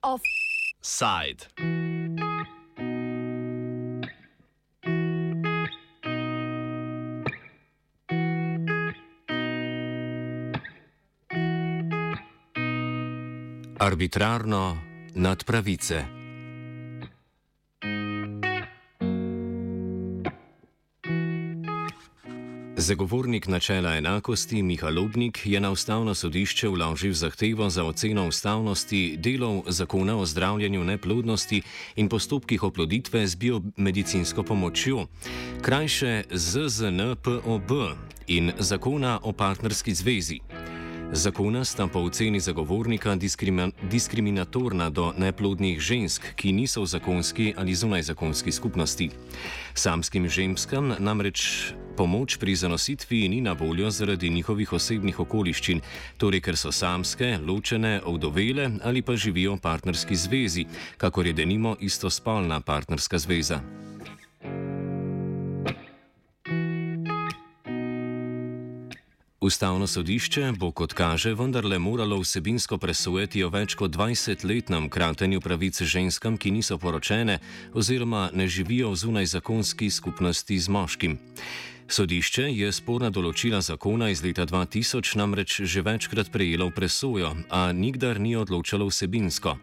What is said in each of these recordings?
Offside. Arbitrarno nad pravice. Zagovornik načela enakosti Miha Lobnik je na ustavno sodišče vložil zahtevo za oceno ustavnosti delov zakona o zdravljenju neplodnosti in postopkih oploditve z biomedicinsko pomočjo, krajše ZZNPOB in zakona o partnerski zvezi. Zakona sta po oceni zagovornika diskrimi diskriminatorna do neplodnih žensk, ki niso v zakonski ali zunajzakonski skupnosti. Samskim ženskam namreč pomoč pri zanositvi ni na voljo zaradi njihovih osebnih okoliščin, torej ker so samske, ločene, ovdovele ali pa živijo v partnerski zvezi, kakor je denimo istospolna partnerska zveza. Ustavno sodišče bo, kot kaže, vendarle moralo vsebinsko presojati o več kot 20-letnem kratenju pravic ženskam, ki niso poročene oziroma ne živijo v zunaj zakonski skupnosti z moškim. Sodišče je sporna določila zakona iz leta 2000 namreč že večkrat prejelo v presojo, a nikdar ni odločalo vsebinsko.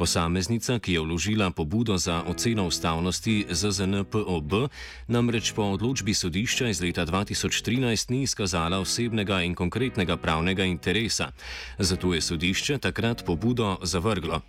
Posameznica, ki je vložila pobudo za oceno ustavnosti ZZNPOB, namreč po odločbi sodišča iz leta 2013 ni izkazala osebnega in konkretnega pravnega interesa, zato je sodišče takrat pobudo zavrglo.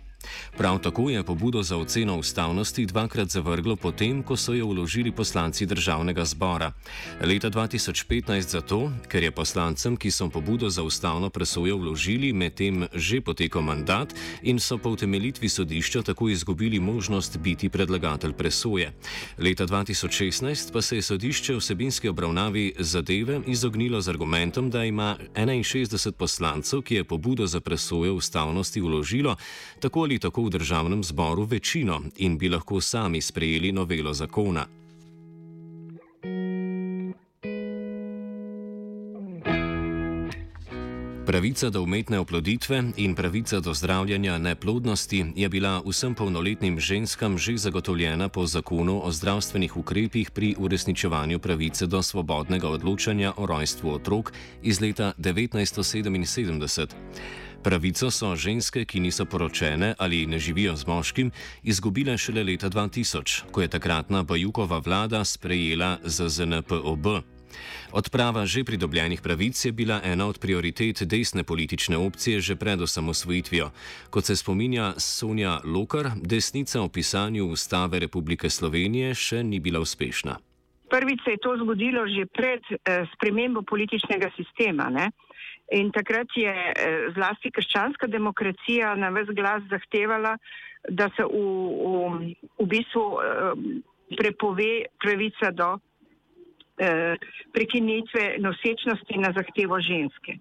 Prav tako je pobudo za oceno ustavnosti dvakrat zavrglo potem, ko so jo vložili poslanci državnega zbora. Leta 2015 zato, ker je poslancem, ki so pobudo za ustavno presojo vložili, medtem že potekel mandat in so po utemeljitvi sodišča tako izgubili možnost biti predlagatelj presoje. Leta 2016 pa se je sodišče vsebinski obravnavi zadeve izognilo z argumentom, da ima 61 poslancev, ki je pobudo za presojo ustavnosti vložilo, tako ali tako v državnem zboru večino in bi lahko sami sprejeli novelo zakona. Pravica do umetne oploditve in pravica do zdravljenja neplodnosti je bila vsem polnoletnim ženskam že zagotovljena po zakonu o zdravstvenih ukrepih pri uresničevanju pravice do svobodnega odločanja o rojstvu otrok iz leta 1977. Pravico so ženske, ki niso poročene ali ne živijo z moškim, izgubile šele leta 2000, ko je takratna Bajukova vlada sprejela ZNPOB. Odprava že pridobljenih pravic je bila ena od prioritet desne politične opcije že pred osamosvojitvijo. Kot se spominja Sonja Lokar, desnica o pisanju Ustave Republike Slovenije še ni bila uspešna. Prvič se je to zgodilo že pred eh, spremembo političnega sistema. Ne? In takrat je eh, zlasti krščanska demokracija na ves glas zahtevala, da se v, v, v bistvu eh, prepove pravica do eh, prekinitve nosečnosti na zahtevo ženske.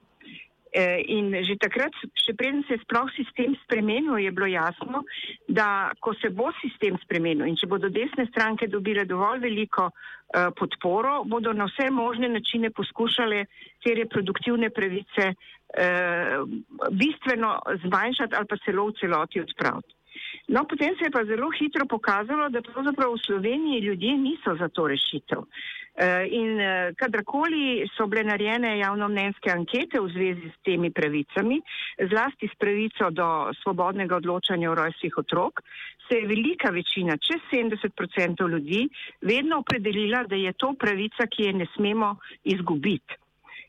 Eh, in že takrat, še preden se je sploh sistem spremenil, je bilo jasno, da ko se bo sistem spremenil in če bodo desne stranke dobile dovolj veliko uh, podporo, bodo na vse možne načine poskušale te reproduktivne pravice uh, bistveno zmanjšati ali pa celo v celoti odpraviti. No, potem se je pa zelo hitro pokazalo, da pravzaprav v Sloveniji ljudje niso za to rešitev. E, in e, kadarkoli so bile narejene javnomnenjske ankete v zvezi s temi pravicami, zlasti s pravico do svobodnega odločanja o rojstvih otrok, se je velika večina, čez 70% ljudi, vedno opredelila, da je to pravica, ki je ne smemo izgubiti.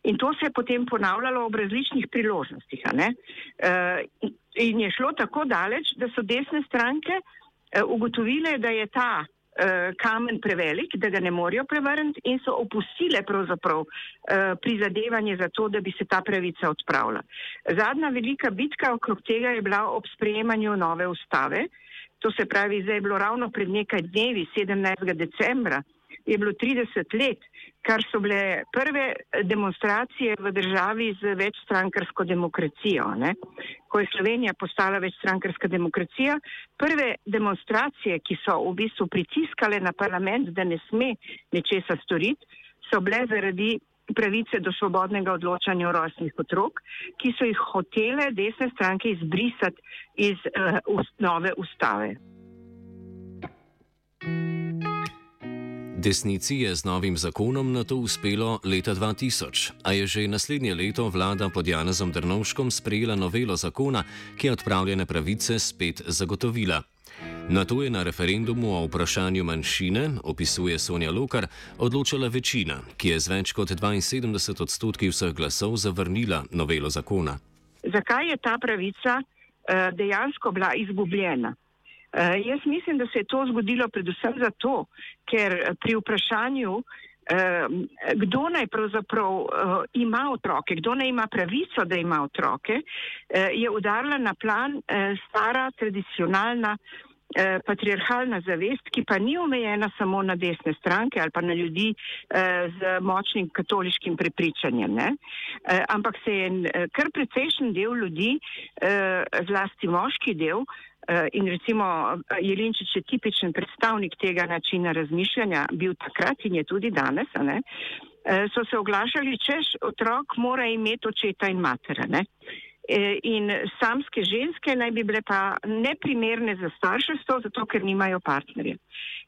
In to se je potem ponavljalo ob različnih priložnostih. Uh, in je šlo tako daleč, da so desne stranke uh, ugotovile, da je ta uh, kamen prevelik, da ga ne morejo prevrniti in so opustile pravzaprav uh, prizadevanje za to, da bi se ta pravica odpravila. Zadnja velika bitka okrog tega je bila ob sprejemanju nove ustave. To se pravi, zdaj je bilo ravno pred nekaj dnevi, 17. decembra, je bilo 30 let, kar so bile prve demonstracije v državi z večstrankarsko demokracijo. Ne? Ko je Slovenija postala večstrankarska demokracija, prve demonstracije, ki so v bistvu pritiskale na parlament, da ne sme nečesa storiti, so bile zaradi pravice do svobodnega odločanja o rojstnih otrok, ki so jih hotele desne stranke izbrisati iz uh, nove ustave. Desnici je z novim zakonom na to uspelo leta 2000, a je že naslednje leto vlada pod Janezom Drnovškom sprejela novelo zakona, ki je odpravljene pravice spet zagotovila. Na to je na referendumu o vprašanju manjšine, opisuje Sonja Lokar, odločila večina, ki je z več kot 72 odstotki vseh glasov zavrnila novelo zakona. Zakaj je ta pravica uh, dejansko bila izgubljena? Uh, jaz mislim, da se je to zgodilo predvsem zato, ker pri vprašanju, uh, kdo naj pravzaprav uh, ima otroke, kdo naj ima pravico, da ima otroke, je udarila na plan stara tradicionalna Eh, patriarhalna zavest, ki pa ni omejena samo na desne stranke ali pa na ljudi eh, z močnim katoliškim prepričanjem, ne? Eh, ampak se je kar precejšen del ljudi, zlasti moški del, in recimo Jelinčič je tipičen predstavnik tega načina razmišljanja, bil takrat in je tudi danes, ne? so se oglašali, češ otrok mora imeti očeta in matere. Ne? In samske ženske naj bi bile pa neprimerne za starševstvo, zato ker nimajo partnerja.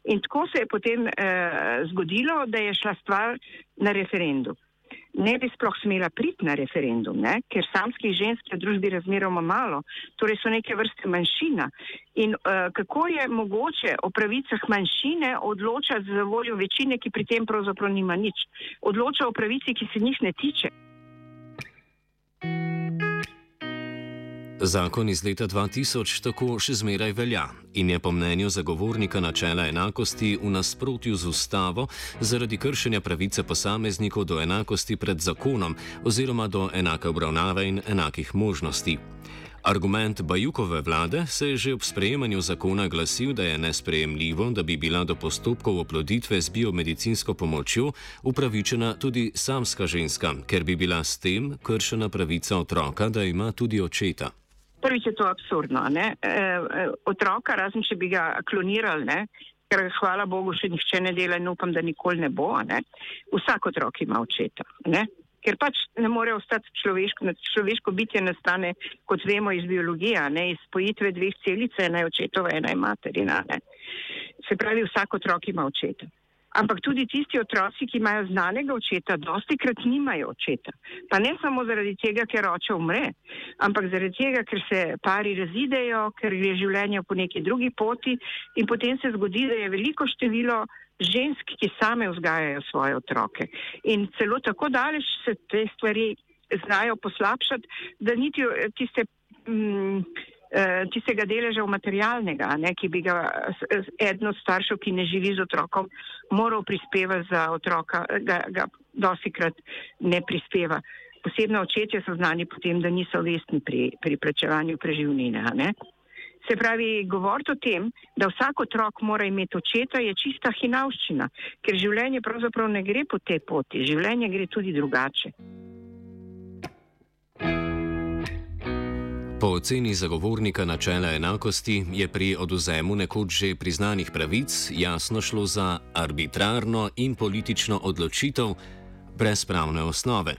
In tako se je potem eh, zgodilo, da je šla stvar na referendum. Ne bi sploh smela priti na referendum, ne? ker samskih žensk je v družbi razmeroma malo, torej so neke vrste manjšina. In uh, kako je mogoče o pravicah manjšine odločati za voljo večine, ki pri tem pravzaprav nima nič? Odloča o pravici, ki se njih ne tiče. Zakon iz leta 2000 tako še zmeraj velja in je po mnenju zagovornika načela enakosti v nasprotju z ustavo zaradi kršenja pravice posameznikov do enakosti pred zakonom oziroma do enake obravnave in enakih možnosti. Argument Bajukove vlade se je že ob sprejemanju zakona glasil, da je nesprejemljivo, da bi bila do postopkov oploditve z biomedicinsko pomočjo upravičena tudi samska ženska, ker bi bila s tem kršena pravica otroka, da ima tudi očeta. Prvič je to absurdno. E, e, otroka, razen če bi ga klonirali, ne? ker hvala Bogu še nihče ne dela in upam, da nikoli ne bo. Ne? Vsak otrok ima očeta. Ne? Ker pač ne more ostati človeško, človeško bitje nastane, kot vemo iz biologije, ne? iz spojitve dveh celic, ena je očetova, ena je materina. Ne? Se pravi, vsak otrok ima očeta. Ampak tudi tisti otroci, ki imajo znanega očeta, dosti krat nimajo očeta. Pa ne samo zaradi tega, ker oče umre, ampak zaradi tega, ker se pari razidejo, ker gre življenje po neki drugi poti in potem se zgodi, da je veliko število žensk, ki same vzgajajo svoje otroke. In celo tako daleč se te stvari znajo poslabšati, da niti tiste. Mm, Eh, tistega deleža materialnega, ne, ki bi ga eden od staršev, ki ne živi z otrokom, moral prispevati za otroka, ga, ga dosti krat ne prispeva. Posebno očetje so znani potem, da niso vestni pri, pri plačevanju preživnine. Ne. Se pravi, govoriti o tem, da vsak otrok mora imeti očeta, je čista hinavščina, ker življenje pravzaprav ne gre po tej poti, življenje gre tudi drugače. Po oceni zagovornika načela enakosti je pri oduzemu nekoč že priznanih pravic jasno šlo za arbitrarno in politično odločitev brez pravne osnove.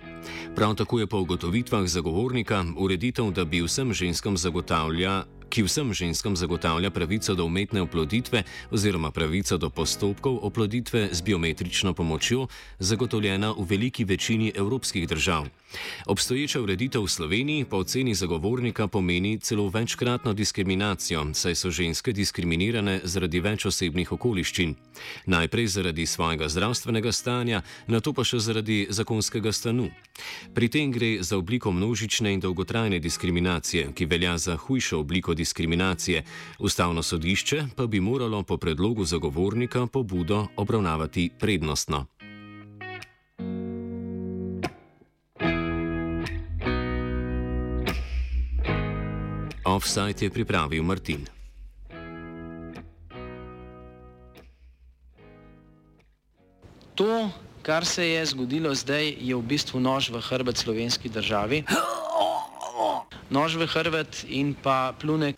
Prav tako je po ugotovitvah zagovornika ureditev, da bi vsem ženskam zagotavlja ki vsem ženskam zagotavlja pravico do umetne oploditve oziroma pravico do postopkov oploditve z biometrično pomočjo, zagotovljena v veliki večini evropskih držav. Obstoječa ureditev v Sloveniji po oceni zagovornika pomeni celo večkratno diskriminacijo, saj so ženske diskriminirane zaradi več osebnih okoliščin. Najprej zaradi svojega zdravstvenega stanja, na to pa še zaradi zakonskega stanu. Pri tem gre za obliko množične in dolgotrajne diskriminacije, ki velja za hujšo obliko diskriminacije. Ustavno sodišče pa bi moralo po predlogu zagovornika pobudo obravnavati prednostno. Offside je pripravil Martin. To, kar se je zgodilo zdaj, je v bistvu nož v hrbet slovenski državi. Nož v hrbet in pa plunek.